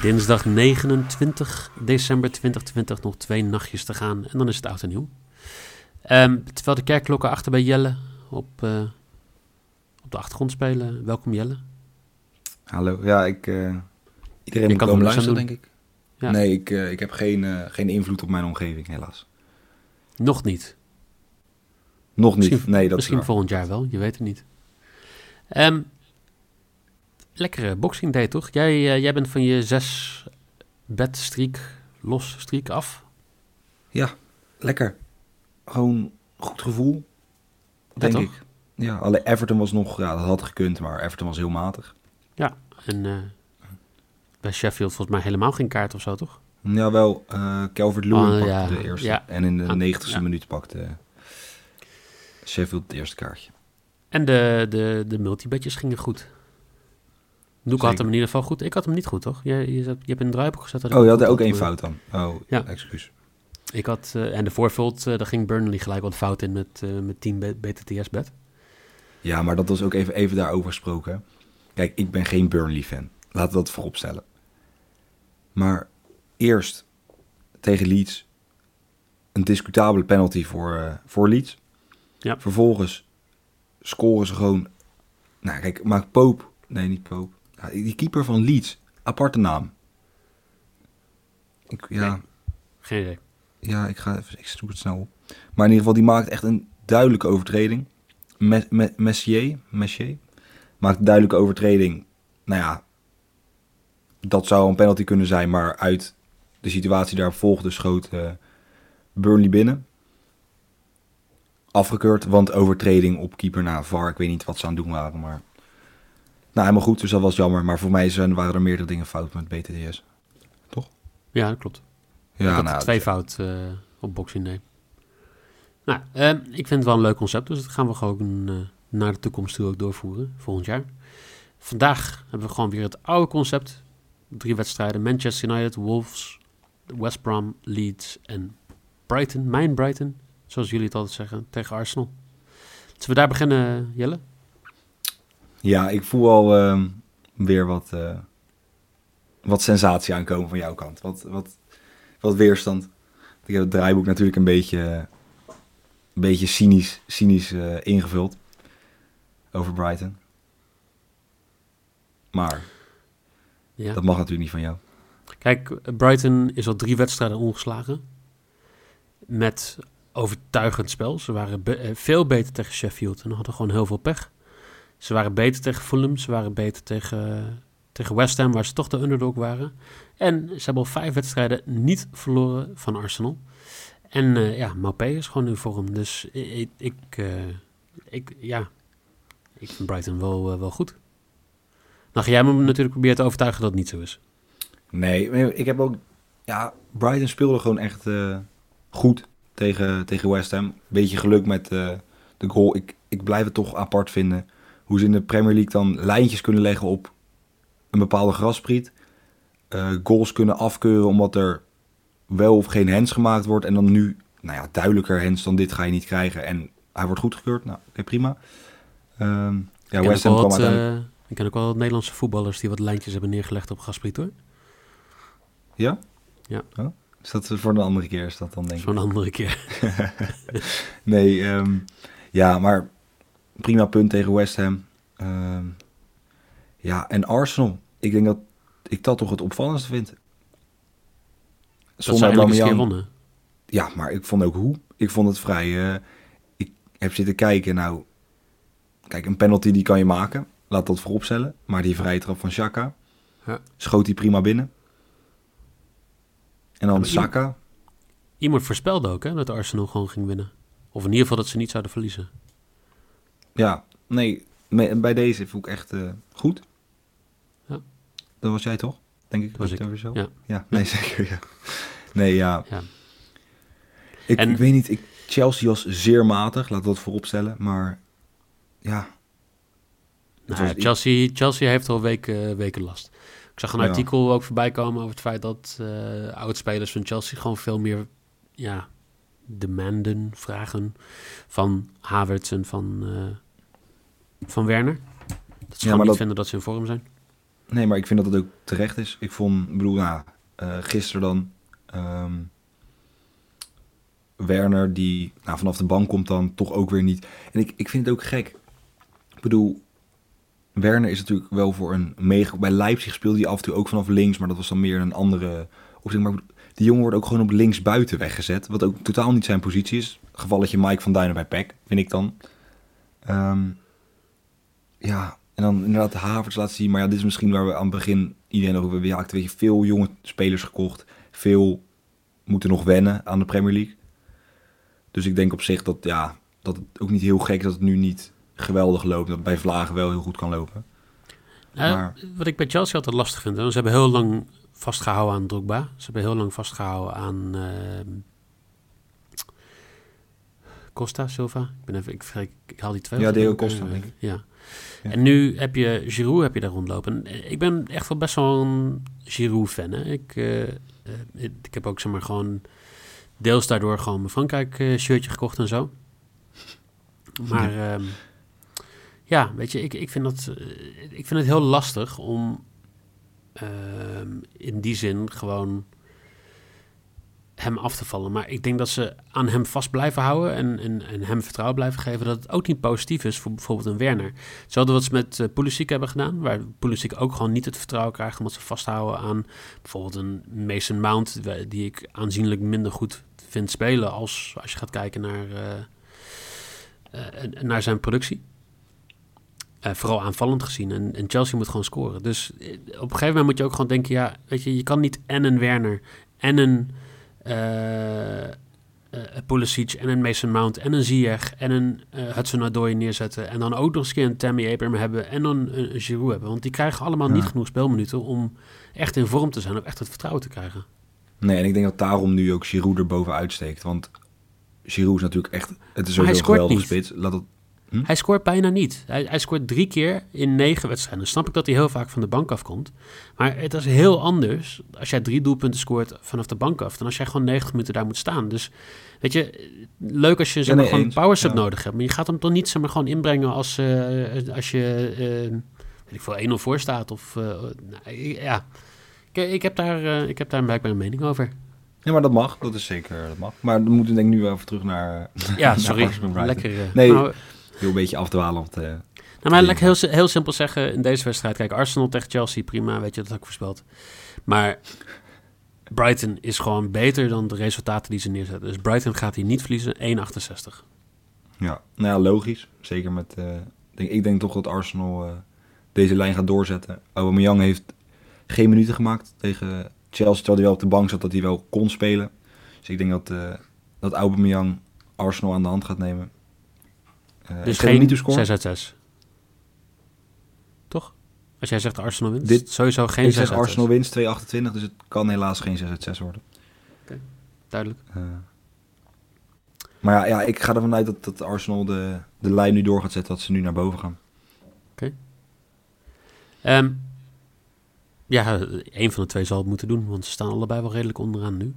Dinsdag 29 december 2020, nog twee nachtjes te gaan en dan is het oud en nieuw. Ehm, terwijl de kerkklokken achter bij Jelle op, eh, op de achtergrond spelen. Welkom Jelle. Hallo, ja, ik, eh, iedereen kan komen er luisteren, denk ik. Ja. Nee, ik, eh, ik heb geen, geen invloed op mijn omgeving, helaas. Nog niet. Nog niet, Misschien- nee, dat Misschien volgend jaar wel, je weet het niet. Ehm, lekkere boxing day toch? Jij, eh, jij bent van je zes bed streak, los streak af. Ja, lekker. Gewoon goed gevoel, denk toch? ik. Ja, alleen Everton was nog, ja, dat had gekund, maar Everton was heel matig. En eh, bij Sheffield volgens mij helemaal geen kaart of zo, toch? Ja, wel, eh Calvert Lewin Oh, pakte ja, de eerste. ja. En in de Ah, negentigste ja. minuut pakte Sheffield het eerste kaartje. En de, de, de multibetjes gingen goed. Noek had hem in ieder geval goed. Ik had hem niet goed, toch? Je, je, hebt- je hebt een draaiboek gezet. dat ik Oh, je had er ook één fout dan. Oh, Ja. excuus. Ik had, eh, en de voorvult, eh daar ging Burnley gelijk wat fout in met, eh met 10 B- BTTS-bed. Ja, maar dat was ook even, even daarover gesproken. Kijk, ik ben geen Burnley-fan. Laten we dat voorop stellen. Maar eerst tegen Leeds een discutabele penalty voor, voor Leeds. Ja. Vervolgens scoren ze gewoon... Nou, kijk, maak Poop... Nee, niet Poop. Die keeper van Leeds. Aparte naam. Ik, ja, Nee. Geen idee. ja, ik ga even, ik zoek het snel op. Maar in ieder geval, die maakt echt een duidelijke overtreding. Me, me, Messier, Messier maakt een duidelijke overtreding. Nou ja, dat zou een penalty kunnen zijn, maar uit de situatie daar volgde schoot eh, Burnley binnen. Afgekeurd, want overtreding op keeper na VAR. Ik weet niet wat ze aan het doen waren, maar... Nou, helemaal goed, dus dat was jammer. Maar voor mij zijn, waren er meerdere dingen fout met BTTS. Ja, dat klopt. Ja, ik nou, twee fout eh, op Boxing Day. Nou, ehm, ik vind het wel een leuk concept, dus dat gaan we gewoon eh, naar de toekomst toe ook doorvoeren, volgend jaar. Vandaag hebben we gewoon weer het oude concept. Drie wedstrijden, Manchester United, Wolves, West Brom, Leeds en Brighton. Mijn Brighton, zoals jullie het altijd zeggen, tegen Arsenal. Zullen we daar beginnen, Jelle? Ja, ik voel al ehm, weer wat, eh, wat sensatie aankomen van jouw kant. Wat, wat, wat weerstand. Ik heb het draaiboek natuurlijk een beetje, een beetje cynisch, cynisch eh, ingevuld over Brighton. Maar Ja. dat mag natuurlijk niet van jou. Kijk, Brighton is al drie wedstrijden ongeslagen. Met overtuigend spel. Ze waren be- eh, veel beter tegen Sheffield en hadden gewoon heel veel pech. Ze waren beter tegen Fulham. Ze waren beter tegen, tegen West Ham, waar ze toch de underdog waren. En ze hebben al vijf wedstrijden niet verloren van Arsenal. En eh, ja, Maupé is gewoon in vorm. Dus ik, ik, eh, ik, ja, ik vind Brighton wel, eh, wel goed. Nou ga jij me natuurlijk proberen te overtuigen dat het niet zo is. Nee, ik heb ook... Ja, Brighton speelde gewoon echt goed tegen, tegen West Ham. Beetje geluk met de goal. Ik, ik blijf het toch apart vinden hoe ze in de Premier League dan lijntjes kunnen leggen op een bepaalde graspriet. Eh, goals kunnen afkeuren omdat er wel of geen hands gemaakt wordt. En dan nu, nou ja, duidelijker hands dan dit ga je niet krijgen. En hij wordt goedgekeurd. Nou, oké, prima. Ehm, ja, West ook Ham wel kwam uiteindelijk... eh, ik ken ook wel Nederlandse voetballers die wat lijntjes hebben neergelegd op Gaspriet hoor. Ja? Ja. Oh, is dat voor een andere keer is dat dan denk ik? Zo'n andere keer. Nee, ehm, ja, maar prima punt tegen West Ham. Ehm, ja, en Arsenal. Ik denk dat ik dat toch het opvallendste vind. Dat ze eindelijk eens een keer wonnen. Ja, maar ik vond ook hoe. Ik vond het vrij... eh, ik heb zitten kijken, nou... Kijk, een penalty die kan je maken. Laat dat vooropstellen. Maar die vrije trap van Xhaka... Ja. Schoot hij prima binnen. En dan Saka. Iemand voorspelde ook hè, dat Arsenal gewoon ging winnen. Of in ieder geval dat ze niet zouden verliezen. Ja, nee, bij deze voel ik echt eh, goed. Ja. Dat was jij toch? Denk ik. Was ik, zo? ja. Ja, nee, zeker. Ja. Nee, ja. Ja. Ik, En- ik weet niet, ik, Chelsea was zeer matig, laten we dat voorop stellen. Maar ja, Nou, was- Chelsea, Chelsea heeft al weken, weken last. Ik zag een Ja. artikel ook voorbij komen over het feit dat eh oudspelers van Chelsea gewoon veel meer ja, demanden, vragen van Havertz en van, eh, van Werner. Dat ze Ja, gewoon niet dat- vinden dat ze in vorm zijn. nee, maar ik vind dat het ook terecht is. Ik vond, ik bedoel, nou, eh, gisteren dan ehm, Werner die nou, vanaf de bank komt dan toch ook weer niet. En ik, ik vind het ook gek. Ik bedoel, Werner is natuurlijk wel voor een mega... Bij Leipzig speelde hij af en toe ook vanaf links, maar dat was dan meer een andere opzet. Maar die jongen wordt ook gewoon op links buiten weggezet, wat ook totaal niet zijn positie is. Gevalletje Mike van Duinen bij PEC, vind ik dan. Ehm, ja, en dan inderdaad de Havertz laten zien. Maar ja, dit is misschien waar we aan het begin iedereen over hebben. Ja, weet je, veel jonge spelers gekocht. Veel moeten nog wennen aan de Premier League. Dus ik denk op zich dat, ja, dat het ook niet heel gek is dat het nu niet geweldig loopt. Dat het bij Vlagen wel heel goed kan lopen. Eh, Maar- Wat ik bij Chelsea altijd lastig vind, hè, ze hebben heel lang vastgehouden aan Drogba. Ze hebben heel lang vastgehouden aan ehm, Costa, Silva. Ik, ben even, ik, haal die twee. Ja, Diego. Costa, denk ik. Ja. Ja. En nu heb je Giroud heb je daar rondlopen. En, eh, Ik ben echt wel best wel een Giroud-fan. Ik, eh, eh, ik heb ook zeg maar gewoon deels daardoor gewoon mijn Frankrijk-shirtje gekocht en zo. Maar ehm, ja, weet je, ik, ik, vind dat, eh, ik vind het heel lastig om ehm, in die zin gewoon hem af te vallen. Maar ik denk dat ze aan hem vast blijven houden en, en, en hem vertrouwen blijven geven. Dat het ook niet positief is voor bijvoorbeeld een Werner. Ze hadden wat ze met uh, Pulisic hebben gedaan. Waar Pulisic ook gewoon niet het vertrouwen krijgt omdat ze vasthouden aan bijvoorbeeld een Mason Mount. Die ik aanzienlijk minder goed vind spelen als, als je gaat kijken naar, uh, uh, naar zijn productie. Vooral aanvallend gezien. En, en, Chelsea moet gewoon scoren. Dus op een gegeven moment moet je ook gewoon denken: ja, weet je, je kan niet en een Werner en een uh, Pulisic en een Mason Mount en een Ziyech en een uh, Hudson Odoi neerzetten. En dan ook nog eens een keer een Tammy Abraham hebben en dan een, een Giroud hebben. Want die krijgen allemaal ja. niet genoeg speelminuten om echt in vorm te zijn of echt het vertrouwen te krijgen. Nee, en ik denk dat daarom nu ook Giroud er bovenuit steekt. Want Giroud is natuurlijk echt... Het is sowieso een geweldige spits. Laat het, Hm? Hij scoort bijna niet. Hij, hij, scoort drie keer in negen wedstrijden. Dan snap ik dat hij heel vaak van de bank afkomt. Maar het is heel anders als jij drie doelpunten scoort vanaf de bank af... dan als jij gewoon 90 minuten daar moet staan. Dus weet je, leuk als je zeg maar, ja, nee, gewoon een power sub ja. nodig hebt. Maar je gaat hem toch niet zeg maar, gewoon inbrengen als, uh, als je uh, weet ik veel, 1-0 voor staat. Of, uh, nou, ja. ik, ik, heb daar, ik heb daar blijkbaar een mening over. Ja, maar dat mag. Dat is zeker, dat mag. Maar dan moeten we denk ik nu even terug naar... Ja, sorry. Lekker. nee, nou, heel een beetje afdwalen op de... Nou, maar laat ik heel, heel simpel zeggen, in deze wedstrijd, kijk, Arsenal tegen Chelsea, prima, weet je, dat heb ik voorspeld. Maar Brighton is gewoon beter dan de resultaten die ze neerzetten. Dus Brighton gaat hier niet verliezen, 1,68. Ja, nou ja, logisch. Zeker met, uh, denk, ik denk toch dat Arsenal uh, deze lijn gaat doorzetten. Aubameyang heeft geen minuten gemaakt tegen Chelsea, terwijl hij wel op de bank zat dat hij wel kon spelen. Dus ik denk dat, uh, dat Aubameyang Arsenal aan de hand gaat nemen. Uh, dus geen 6 uit 6. Toch? Als jij zegt Arsenal wint, Dit, sowieso geen 6 uit 6. Arsenal wint 2,28, dus het kan helaas geen 6 uit 6 worden. Oké, okay. duidelijk. Uh, maar ja, ja, ik ga ervan uit dat, dat Arsenal de, de lijn nu door gaat zetten, dat ze nu naar boven gaan. Oké. Okay. Um, ja, een van de twee zal het moeten doen, want ze staan allebei wel redelijk onderaan nu.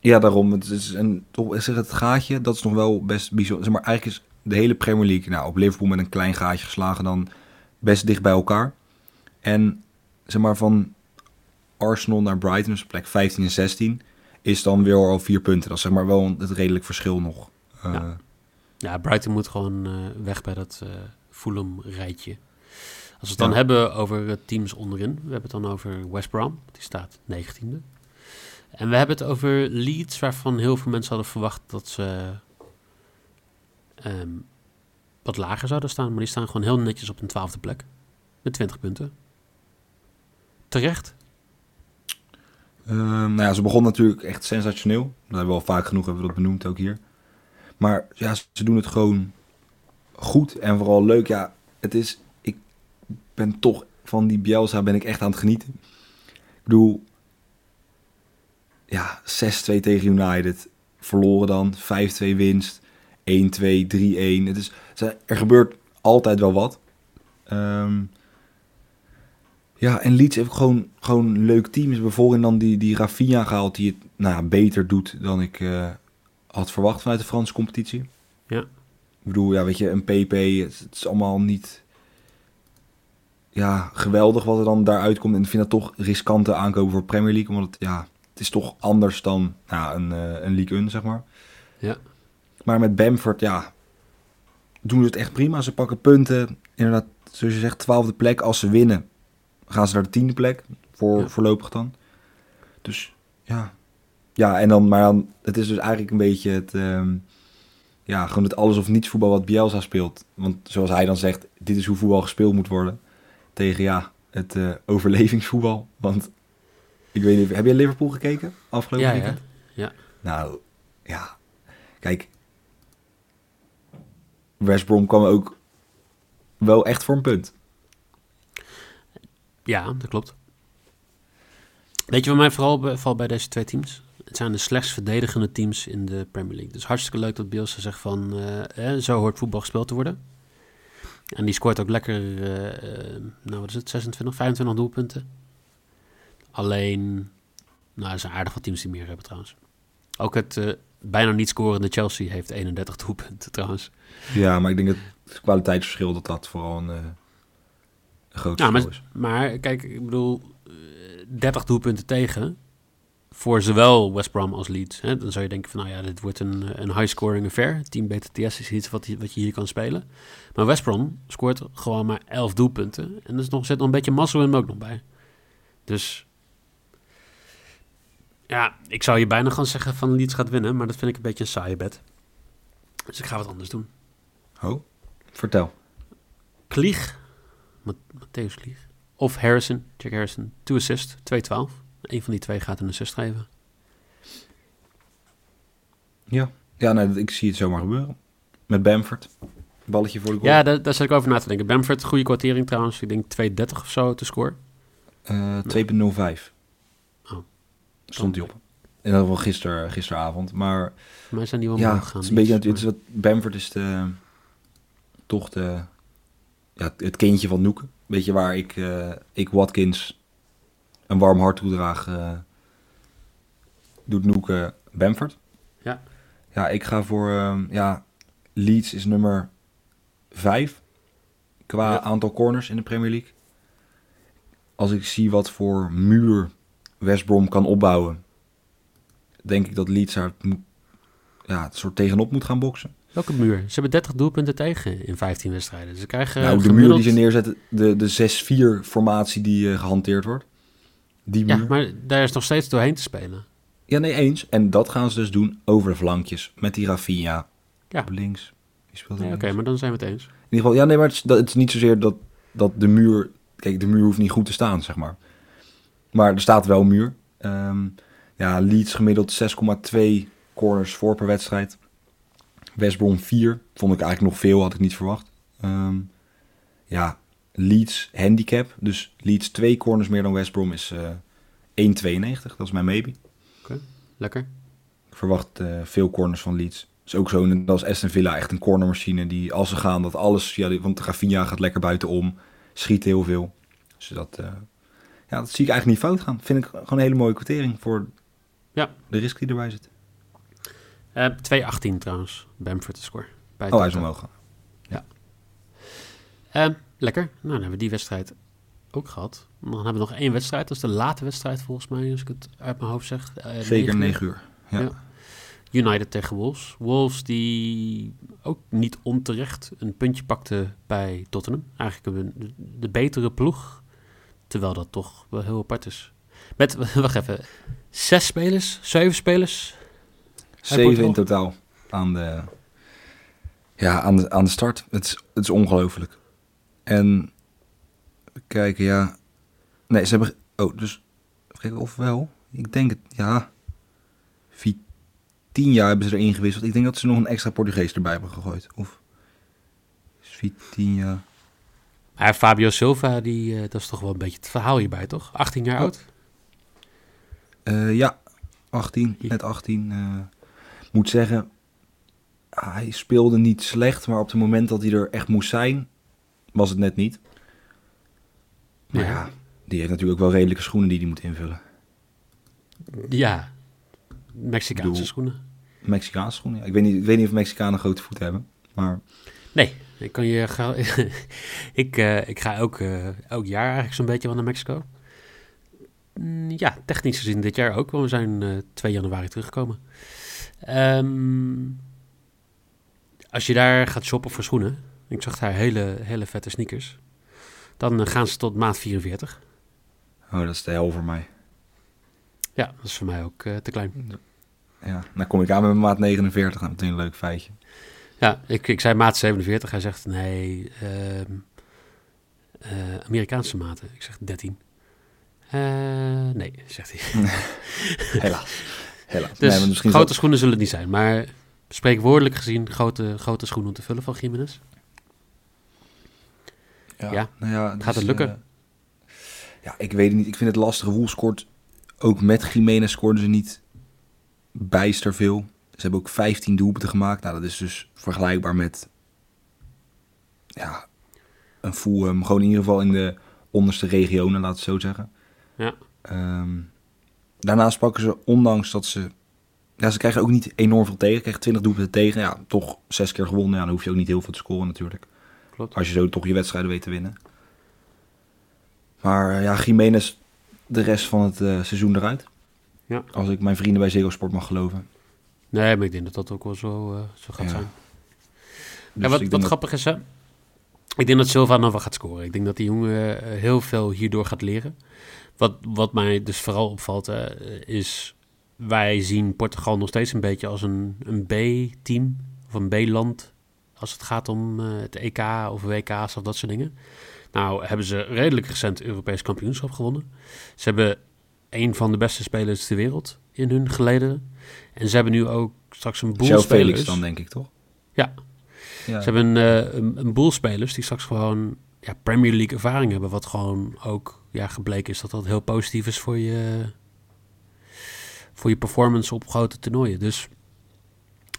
Ja, daarom. Het is een, toch, zeg het gaatje, dat is nog wel best bijzonder. Zeg maar, eigenlijk is de hele Premier League, nou, op Liverpool met een klein gaatje geslagen dan best dicht bij elkaar. En zeg maar van Arsenal naar Brighton, dus plek 15 en 16, is dan weer al vier punten. Dat is zeg maar wel het redelijk verschil nog. Uh, ja. ja. Brighton moet gewoon uh, weg bij dat uh, Fulham rijtje. Als we het dan ja. hebben over teams onderin, we hebben het dan over West Brom, die staat 19e. En we hebben het over Leeds, waarvan heel veel mensen hadden verwacht dat ze um, wat lager zouden staan. Maar die staan gewoon heel netjes op een twaalfde plek. Met 20 punten. Terecht? Ehm, nou ja, ze begon natuurlijk echt sensationeel. Dat hebben we al vaak genoeg hebben we dat benoemd ook hier. Maar ja, ze doen het gewoon goed en vooral leuk. Ja, het is... Ik ben toch van die Bielsa ben ik echt aan het genieten. Ik bedoel... Ja, 6-2 tegen United. Verloren dan. 5-2 winst. 1-2, 3-1. Het is, er gebeurt altijd wel wat. Ehm, ja, en Leeds heeft gewoon, gewoon een leuk team. Ze hebben dan die, die Rafinha gehaald die het nou ja, beter doet dan ik uh, had verwacht vanuit de Franse competitie. Ja. Ik bedoel, ja, weet je, een PP, het, is allemaal niet ja, geweldig wat er dan daaruit komt. En ik vind dat toch riskante aankopen voor Premier League. Omdat het, ja, het is toch anders dan nou, een, uh, een League 1, zeg maar. Ja. Maar met Bamford, ja, doen ze het echt prima. Ze pakken punten. Inderdaad, zoals je zegt, twaalfde plek. Als ze winnen, gaan ze naar de tiende plek. Voor, Ja. Voorlopig dan. Dus ja. Ja, en dan, maar dan, het is dus eigenlijk een beetje het, ehm, ja, gewoon het alles of niets voetbal wat Bielsa speelt. Want zoals hij dan zegt, dit is hoe voetbal gespeeld moet worden. Tegen, ja, het eh, overlevingsvoetbal. Want, ik weet niet, heb je Liverpool gekeken afgelopen Ja, ja. weekend? Ja. Nou, ja. Kijk. West Brom kwam ook wel echt voor een punt. Ja, dat klopt. Weet je wat mij vooral bevalt bij deze twee teams? Het zijn de slechts verdedigende teams in de Premier League. Dus hartstikke leuk dat Bielsa zegt van... eh, eh, zo hoort voetbal gespeeld te worden. En die scoort ook lekker... eh, nou, wat is het? 26, 25 doelpunten. Alleen... Nou, er zijn aardig wat teams die meer hebben trouwens. Ook het bijna niet scorende Chelsea heeft 31 doelpunten trouwens. Ja, maar ik denk dat het kwaliteitsverschil dat dat vooral een, eh, een groot Ja, verschil is. Maar kijk, ik bedoel, eh, 30 doelpunten tegen voor zowel West Brom als Leeds. Hè? Dan zou je denken van, nou ja, dit wordt een, een high-scoring affair. Team BTTS is iets wat, je- wat je hier kan spelen. Maar West Brom scoort gewoon maar 11 doelpunten. En er is nog, zit nog een beetje mazzel in ook nog bij. Dus ja, ik zou je bijna gaan zeggen van Leeds gaat winnen. Maar dat vind ik een beetje een saaie bet. Dus ik ga wat anders doen. Oh, vertel. Klieg, Ma- Matthäus Klieg, of Harrison, Jack Harrison, 2 assist, 2-12. Eén van die twee gaat een assist geven. Ja. Ja, nee, ik zie het zomaar gebeuren. Met Bamford. Balletje voor de goal. Ja, daar, daar ik over na te denken. Bamford, goede kwartering trouwens. Ik denk 2,30 of zo te scoren. Eh, 2.05. Stond hij op. In ieder geval gister, gisteravond. Maar mij zijn die wel ja, omhoog het is een beetje, het is wat, Bamford is de, toch de, ja, het kindje van Noeken. Beetje waar ik, eh, ik Watkins een warm hart toedraag, eh doet Noeken Bamford. Ja. Ja, ik ga voor, ehm, ja, Leeds is nummer 5 qua Ja. aantal corners in de Premier League. Als ik zie wat voor muur West Brom kan opbouwen, denk ik dat Leeds daar ja, het soort tegenop moet gaan boksen. Welke muur? Ze hebben 30 doelpunten tegen in 15 wedstrijden. Ze krijgen nou, de gemiddeld- muur die ze neerzetten, de, de 6-4 formatie die eh, gehanteerd wordt. Die muur. Ja, maar daar is nog steeds doorheen te spelen. Ja, nee, eens. En dat gaan ze dus doen over de flankjes. Met die Rafinha Ja. op links. Nee, Oké, maar dan zijn we het eens. In ieder geval, ja, nee, maar het is, dat, het is niet zozeer dat, dat de muur... Kijk, de muur hoeft niet goed te staan, zeg maar. Maar er staat wel een muur. Ehm, ja, Leeds gemiddeld 6,2 corners voor per wedstrijd. West Brom 4. Vond ik eigenlijk nog veel, had ik niet verwacht. Ehm, ja, Leeds handicap. Dus Leeds 2 corners meer dan West Brom is eh 1,92. Dat is mijn maybe. Lekker. Ik verwacht eh, veel corners van Leeds. is ook zo, net als Aston Villa, echt een cornermachine die als ze gaan, dat alles, ja, want Rafinha gaat lekker buitenom, schiet heel veel. Dus dat, eh, ja, dat zie ik eigenlijk niet fout gaan. Vind ik gewoon een hele mooie kwartering voor Ja. de risk die erbij zit. Eh 2,18 trouwens. Bamford te score. Bij Oh, hij is omhoog gaan. Eh, lekker. Nou, dan hebben we die wedstrijd ook gehad. Dan hebben we nog één wedstrijd. Dat is de late wedstrijd volgens mij, als ik het uit mijn hoofd zeg. Eh, Zeker uur. 9 uur. Ja. Ja. United tegen Wolves. Wolves die ook niet onterecht een puntje pakte bij Tottenham. Eigenlijk de betere ploeg. Terwijl dat toch wel heel apart is. Met, wacht even, zes spelers, zeven spelers. Zeven in totaal aan de, ja, aan de, aan de start. Het is, het is ongelooflijk. En kijken, ja. Nee, ze hebben. Oh, dus. Kijken of wel. Ik denk het, ja. Vitinha hebben ze erin gewisseld. Ik denk dat ze nog een extra Portugees erbij hebben gegooid. Of Vitinha. Maar Fabio Silva, die, eh, dat is toch wel een beetje het verhaal hierbij, toch? 18 jaar Oh. oud? Eh, ja, 18, Hier. net 18. eh moet zeggen, hij speelde niet slecht, maar op het moment dat hij er echt moest zijn, was het net niet. Maar Ja. ja, die heeft natuurlijk ook wel redelijke schoenen die hij moet invullen. Ja. Mexicaanse bedoel- schoenen. Mexicaanse schoenen. ja. Ik weet niet, ik weet niet of Mexicanen grote voeten hebben, maar Nee, ik kan je ga, ik, eh, ik ga elk, eh, elk jaar eigenlijk zo'n beetje wel naar Mexico. Mm, Ja, technisch gezien dit jaar ook, want we zijn eh 2 januari teruggekomen. Ehm, als je daar gaat shoppen voor schoenen, ik zag daar hele, hele vette sneakers, dan gaan ze tot maat 44. oh, dat is de hel voor mij. Ja, dat is voor mij ook te klein. Ja, dan kom ik aan met maat 49, nou, meteen een leuk feitje. Ja, ik, ik zei maat 47, hij zegt nee, ehm, eh, Amerikaanse maten. Ik zeg 13. Eh, nee, zegt hij. Helaas. Helaas. Dus nee, grote schoenen zullen het niet zijn. Maar spreekwoordelijk gezien grote, grote schoenen te vullen van Jiménez. ja. Nou ja, Gaat het lukken? eh, ja, ik weet het niet. Ik vind het lastig. Wolves scoort ook met Jiménez scoorden ze niet bijster veel. Ze hebben ook 15 doelpunten gemaakt. Nou, dat is dus vergelijkbaar met ja, een Fulham. Gewoon in ieder geval in de onderste regionen, laat het zo zeggen. Ja. Ehm, daarnaast pakken ze, ondanks dat ze... Ja, ze krijgen ook niet enorm veel tegen. Ze krijgen 20 doelpunten tegen. Ja, toch zes keer gewonnen. Ja, dan hoef je ook niet heel veel te scoren natuurlijk. Klopt. Als je zo toch je wedstrijden weet te winnen. Maar eh, ja, Jiménez de rest van het eh, seizoen eruit. Ja. Als ik mijn vrienden bij Sport mag geloven. Nee, maar ik denk dat dat ook wel zo, eh, zo gaat Ja. zijn. Dus ja, wat wat dat- grappig is, hè? Ik denk dat Silva nog wel gaat scoren. Ik denk dat die jongen eh, heel veel hierdoor gaat leren. Wat, wat mij dus vooral opvalt, eh, is... Wij zien Portugal nog steeds een beetje als een, een B-team of een B-land... als het gaat om het EK of WK's of dat soort dingen. Nou, hebben ze redelijk recent Europees kampioenschap gewonnen. Ze hebben een van de beste spelers ter wereld in hun geleden. En ze hebben nu ook straks een boel Joe spelers... Felix dan, denk ik, toch? Ja. Ja. Ze hebben eh, een, een boel spelers die straks gewoon ja, Premier League ervaring hebben. Wat gewoon ook ja, gebleken is dat dat heel positief is voor je, voor je performance op grote toernooien. Dus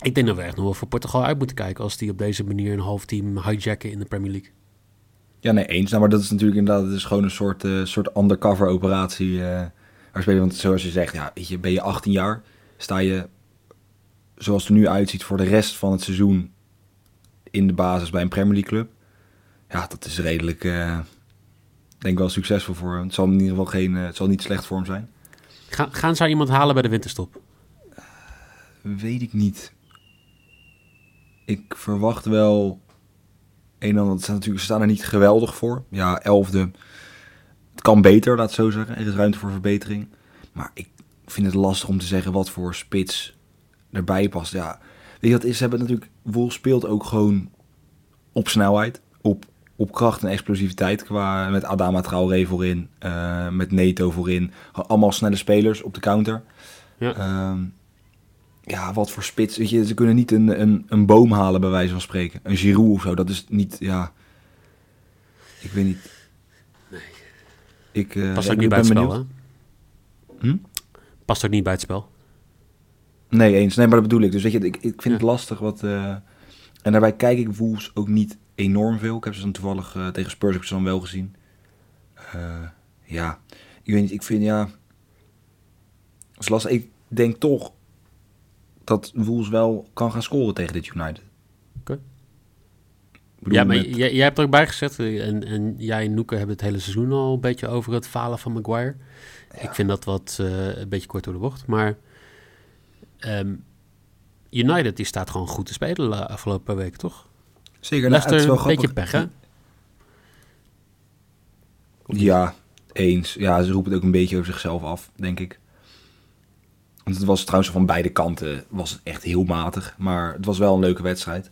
ik denk dat we echt nog wel voor Portugal uit moeten kijken als die op deze manier een half team hijacken in de Premier League. Ja, nee, eens. Nou, maar dat is natuurlijk inderdaad het is gewoon een soort, eh, soort undercover operatie. eh spelen. Want zoals je zegt, ja, weet je, ben je 18 jaar, sta je zoals het er nu uitziet voor de rest van het seizoen in de basis bij een Premier League club. Ja, dat is redelijk, eh, denk ik wel succesvol voor hem. Het zal in ieder geval geen, eh, het zal niet slecht voor hem zijn. Ga, gaan ze iemand halen bij de winterstop? Weet ik niet. Ik verwacht wel een en ander. Het staat natuurlijk, ze staan er niet geweldig voor. Ja, elfde. Het kan beter, laat het zo zeggen. Er is ruimte voor verbetering. Maar ik vind het lastig om te zeggen wat voor spits erbij past. Ja, weet je wat is? Ze hebben natuurlijk... Wolf speelt ook gewoon op snelheid. Op, op kracht en explosiviteit. Qua, met Adama Traoré voorin. eh, met Neto voorin. Allemaal snelle spelers op de counter. Ja. Ehm, ja, wat voor spits. Weet je, ze kunnen niet een, een, een boom halen, bij wijze van spreken. Een Giroud of zo. Dat is niet, ja... Ik weet niet. Ik, eh, Past ook niet bij het spel, hè? Hm? Past ook niet bij het spel. Nee, eens. Nee, maar dat bedoel ik. Dus weet je, ik, ik vind Ja. het lastig wat... eh, en daarbij kijk ik Wolves ook niet enorm veel. Ik heb ze dan toevallig eh, tegen Spurs heb ik ze dan wel gezien. Ja, ik weet niet. Ik vind, ja... Het is lastig. Ik denk toch dat Wolves wel kan gaan scoren tegen dit United. Bedoel, Ja, maar met- jij, jij hebt er ook bij gezet. eh, En, en jij en Noeke hebben het hele seizoen al een beetje over het falen van Maguire. Ik vind dat wat eh, een beetje kort door de bocht. Maar ehm, United die staat gewoon goed te spelen de afgelopen week, toch? Zeker, nou, het is wel een beetje pech, hè? Ja, eens. Ja, ze roepen het ook een beetje over zichzelf af, denk ik. Want het was trouwens van beide kanten was het echt heel matig. Maar het was wel een leuke wedstrijd.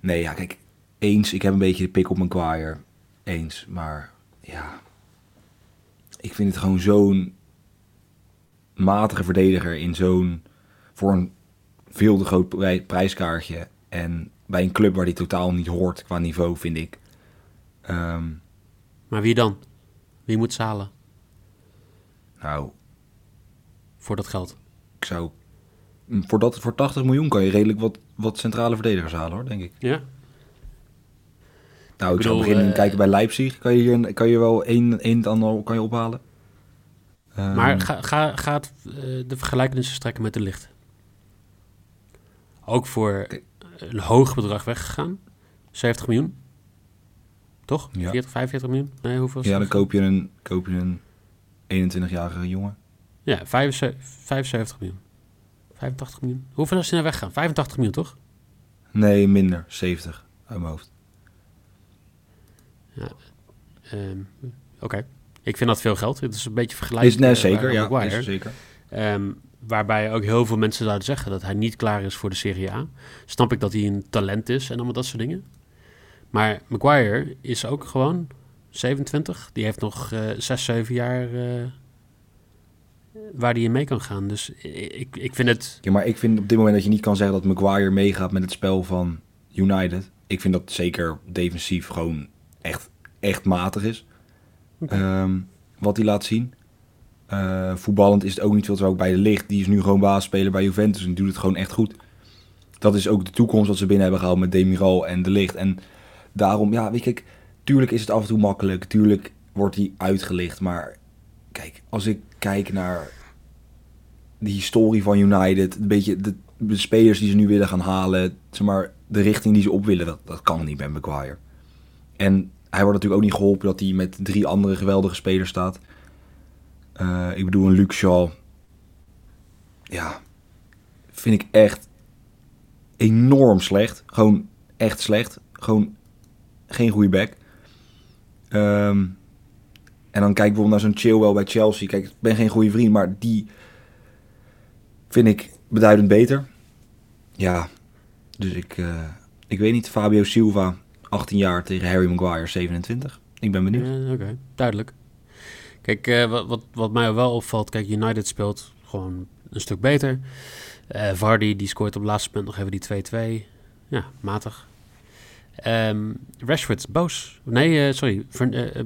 Nee, ja, kijk. Eens, ik heb een beetje de pik op Maguire. Eens, maar ja. Ik vind het gewoon zo'n matige verdediger in zo'n... voor een veel te groot prij- prijskaartje. En bij een club waar die totaal niet hoort qua niveau, vind ik. Ehm, Maar wie dan? Wie moet zalen nou, voor dat geld? ik zou... Voor, dat, voor 80 miljoen kan je redelijk wat, wat centrale verdedigers halen, hoor, denk ik. Ja? Nou, ik, Ik zou beginnen eh, kijken bij Leipzig. Kan je hier kan je wel één, één en ander kan je ophalen. Ehm, Maar ga, ga, ga het, eh, de vergelijkenissen strekken met de licht. Ook voor een hoog bedrag weggegaan. 70 miljoen. Toch? Ja. 40, 45 miljoen? Nee, hoeveel ja, dan het? koop je een, koop je een 21-jarige jongen. Ja, 75, 75 miljoen. 85 miljoen. Hoeveel is hij nou weggegaan? 85 miljoen, toch? Nee, minder. 70 uit mijn hoofd. Ehm, Oké. Ik vind dat veel geld. Het is een beetje vergelijkbaar. Is, nee, zeker. Ja, Maguire. is zeker. Ehm, waarbij ook heel veel mensen zouden zeggen dat hij niet klaar is voor de Serie A. Snap ik dat hij een talent is en allemaal dat soort dingen. Maar Maguire is ook gewoon 27. Die heeft nog eh 6, 7 jaar eh, waar hij in mee kan gaan. Dus ik, ik vind het... Ja, maar ik vind op dit moment dat je niet kan zeggen dat Maguire meegaat met het spel van United. Ik vind dat zeker defensief gewoon echt, echt matig is. Ehm, wat hij laat zien. Eh, voetballend is het ook niet veel te ook bij de licht. Die is nu gewoon baasspeler bij Juventus en doet het gewoon echt goed. Dat is ook de toekomst wat ze binnen hebben gehaald met Demiral en de licht. En daarom, ja, weet kijk, tuurlijk is het af en toe makkelijk. Tuurlijk wordt hij uitgelicht. Maar kijk, als ik kijk naar de historie van United, een beetje de, de spelers die ze nu willen gaan halen, zeg maar, de richting die ze op willen, dat, dat kan niet bij Maguire. En hij wordt natuurlijk ook niet geholpen dat hij met drie andere geweldige spelers staat. Eh, ik bedoel, een Luke. Ja, vind ik echt enorm slecht. Gewoon echt slecht. Gewoon geen goede back. Ehm, en dan kijk ik bijvoorbeeld naar zo'n Chilwell bij Chelsea. Kijk, ik ben geen goede vriend, maar die vind ik beduidend beter. Ja, dus ik, eh, ik weet niet. Fabio Silva, 18 jaar tegen Harry Maguire, 27. Ik ben benieuwd. Oké, duidelijk. Kijk, eh, wat, wat, wat mij wel opvalt, kijk, United speelt gewoon een stuk beter. Eh Vardy, die scoort op het laatste punt nog even die 2-2. Ja, matig. Ehm, Rashford is boos. Nee, eh, sorry.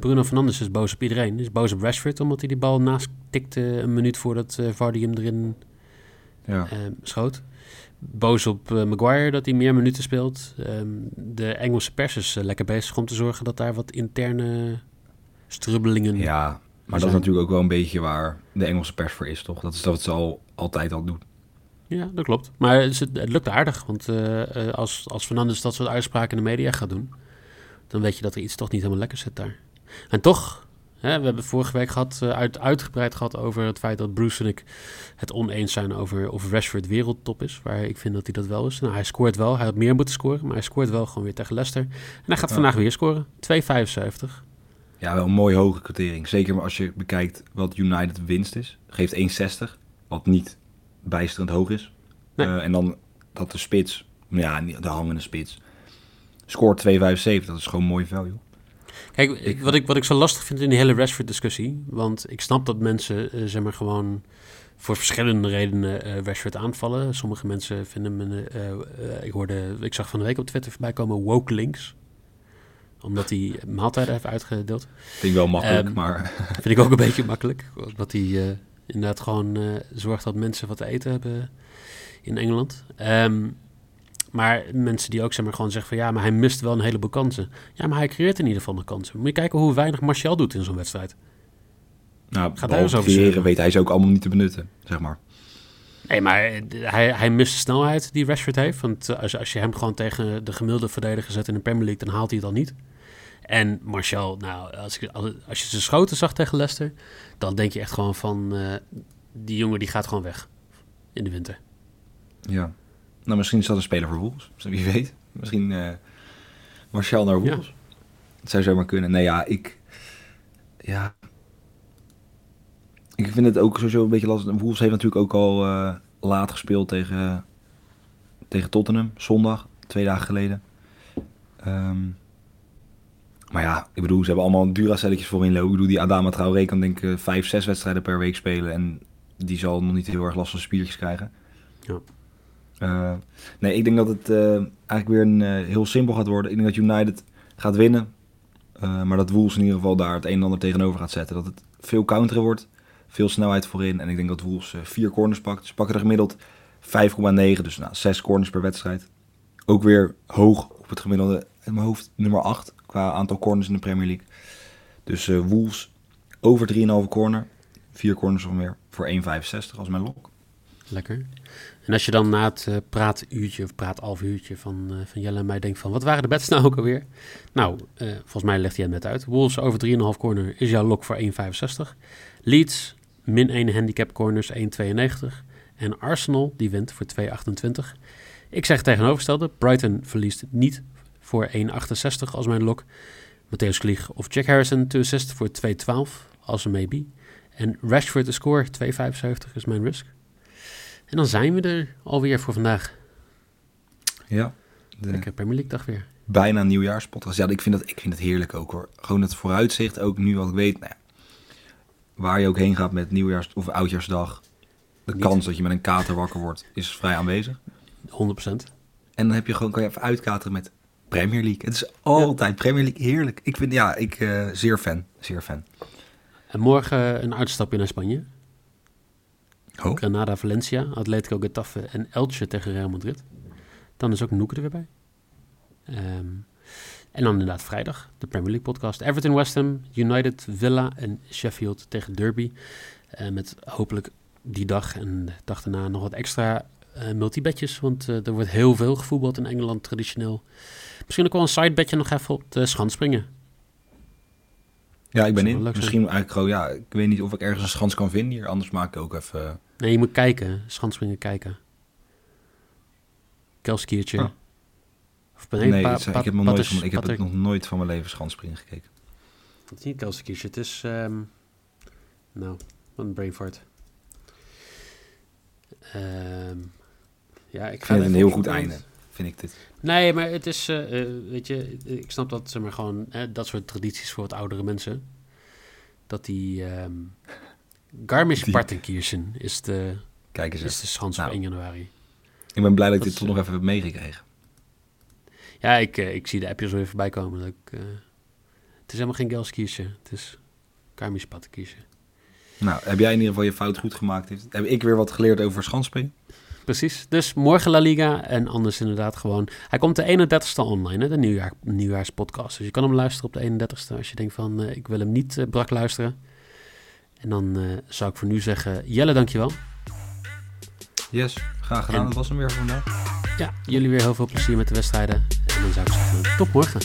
Bruno Fernandes is boos op iedereen. Is boos op Rashford, omdat hij die bal naast tikte een minuut voordat eh, Vardy hem erin Ja. eh, schoot. Boos op eh, Maguire dat hij meer minuten speelt. Ehm, de Engelse pers is eh, lekker bezig om te zorgen dat daar wat interne strubbelingen... ja, maar dat is natuurlijk ook wel een beetje waar de Engelse pers voor is, toch? Dat is wat ze al, altijd al doen. Ja, dat klopt. Maar het, het lukt aardig, want eh, als, als Fernandes dat soort uitspraken in de media gaat doen, dan weet je dat er iets toch niet helemaal lekker zit daar. En toch, we hebben vorige week gehad, eh, uit, uitgebreid gehad over het feit dat Bruce en ik het oneens zijn over of Rashford wereldtop is, waar ik vind dat hij dat wel is. Nou, hij scoort wel, hij had meer moeten scoren, maar hij scoort wel gewoon weer tegen Leicester. En hij gaat Ja. vandaag weer scoren, 2,75. Ja, wel een mooie hoge quotering. Zeker maar als je bekijkt wat United winst is. Geeft 1,60. Wat niet bijsterend hoog is. Nee. Eh, en dan dat de spits, ja, de hangende spits, scoort 2,75. Dat is gewoon mooi value. Kijk, Ik- wat, ik, wat ik zo lastig vind in die hele Rashford-discussie... want ik snap dat mensen, eh, zeg maar, gewoon... voor verschillende redenen eh Rashford aanvallen. Sommige mensen vinden hem... een, eh, ik, hoorde, ik zag van de week op Twitter voorbij komen woke links. Omdat hij maaltijden heeft uitgedeeld. Vind ik wel makkelijk, Ehm, maar Vind ik ook een beetje makkelijk. Omdat hij inderdaad gewoon zorgt dat mensen wat te eten hebben in Engeland. Ehm, maar mensen die ook zeg maar, gewoon zeggen van ja, maar hij mist wel een heleboel kansen. Ja, maar hij creëert in ieder geval nog kansen. Moet je kijken hoe weinig Martial doet in zo'n wedstrijd. nou, eens behalve over creëren weet hij ze ook allemaal niet te benutten, zeg maar. Nee, maar eh, hij, hij mist de snelheid die Rashford heeft. Want eh, als, als je hem gewoon tegen de gemiddelde verdediger zet in de Premier League, dan haalt hij het al niet. En Martial, nou, als, ik, als, als je zijn schoten zag tegen Leicester, dan denk je echt gewoon van, eh, die jongen die gaat gewoon weg in de winter. Ja. Nou, misschien is dat een speler voor Wolves. Wie weet. Misschien eh Martial naar Ja. Wolves. Het zou zomaar kunnen. Nee, ja, ik... Ja... Ik vind het ook sowieso een beetje lastig. Wolves heeft natuurlijk ook al eh, laat gespeeld tegen, tegen Tottenham. Zondag, twee dagen geleden. Ehm, maar ja, ik bedoel, ze hebben allemaal Duracelletjes voorin lopen. Ik bedoel, die Adama Traoré kan denk ik eh, vijf, zes wedstrijden per week spelen. En die zal nog niet heel erg last van spiertjes krijgen. Ja. Eh, nee, ik denk dat het eh, eigenlijk weer een, eh, heel simpel gaat worden. Ik denk dat United gaat winnen. Maar dat Wolves in ieder geval daar het een en ander tegenover gaat zetten. Dat het veel counteren wordt. Veel snelheid voorin. En ik denk dat Wolves vier corners pakt. Ze pakken er gemiddeld 5,9. Dus nou, zes corners per wedstrijd. Ook weer hoog op het gemiddelde. In mijn hoofd nummer 8 qua aantal corners in de Premier League. Dus Wolves over 3,5 corner. Vier corners of meer. Voor 1,65 als mijn lok. Lekker. En als je dan na het eh, praatuurtje of praat-halfuurtje van, eh, van Jelle en mij denkt van... wat waren de bets nou ook alweer? Nou, eh, volgens mij legt hij het net uit. Wolves over 3,5 corner is jouw lok voor 1,65. Leeds, min 1 handicap corners 1,92. En Arsenal, die wint voor 2,28. Ik zeg tegenovergestelde. Brighton verliest niet voor 1,68 als mijn lok. Matthäus Klieg of Jack Harrison to assist voor 2,12 als een maybe. En Rashford to score 2,75 is mijn risk. En dan zijn we er alweer voor vandaag. Ja. De Lekker Premier League dag weer. bijna nieuwjaarspodcast. Ja, ik vind, dat, ik vind het heerlijk ook hoor. Gewoon het vooruitzicht, ook nu wat ik weet. Nou ja, waar je ook heen gaat met nieuwjaars- of oudjaarsdag. De Niet. kans dat je met een kater wakker wordt, is vrij aanwezig. 100%. En dan heb je gewoon, kan je even uitkateren met Premier League. Het is altijd Premier League heerlijk. Ik vind, ja, ik eh, zeer fan. Zeer fan. En morgen een uitstapje naar Spanje. Oh, Granada, Valencia, Atletico Getafe en Elche tegen Real Madrid. Dan is ook Noeke er weer bij. Ehm, en dan inderdaad vrijdag, de Premier League podcast. Everton, West Ham, United, Villa en Sheffield tegen Derby. Eh, met hopelijk die dag en de dag daarna nog wat extra eh multibetjes. Want eh, er wordt heel veel gevoetbald in Engeland traditioneel. Misschien ook wel een sidebedje nog even op de schans springen. ja, ik ben in. Misschien eigenlijk gewoon, ja, ik weet niet of ik ergens een schans kan vinden hier. Anders maak ik ook even... Nee, je moet kijken. Schanspringen kijken. Kelskiertje. Ah. Of nee, nee, het ik heb, nog nooit van, ik heb het nog nooit van mijn leven schansspringen gekeken. Het is niet Kelskiertje. Het is... ehm, nou, wat een brain fart. Ehm, ja, ik ga vind het een heel goed einde, vind ik dit. Nee, maar het is, eh, eh, weet je, ik snap dat ze maar gewoon dat soort tradities voor wat oudere mensen. Dat die ehm Garmisch-Partenkirchen is de, Kijk eens is even. de schans Nou. op 1 januari. Ik ben blij dat ik dit toch nog even heb meegekregen. Ja, ik, eh, ik zie de appjes weer voorbij komen. Dat ik, eh, het is helemaal geen Gelskirchen. Het is Garmisch-Partenkirchen. Nou, heb jij in ieder geval je fout goed gemaakt? Heb ik weer wat geleerd over schansspringen? Precies. Dus morgen La Liga en anders inderdaad gewoon... Hij komt de 31ste online, hè, de nieuwjaar, nieuwjaarspodcast. Dus je kan hem luisteren op de 31ste als je denkt van... eh, ik wil hem niet brak luisteren. En dan eh, zou ik voor nu zeggen... Jelle, dankjewel. Yes, graag gedaan. En- Dat was hem weer voor vandaag. Ja, jullie weer heel veel plezier met de wedstrijden. En dan zou ik zeggen, tot morgen.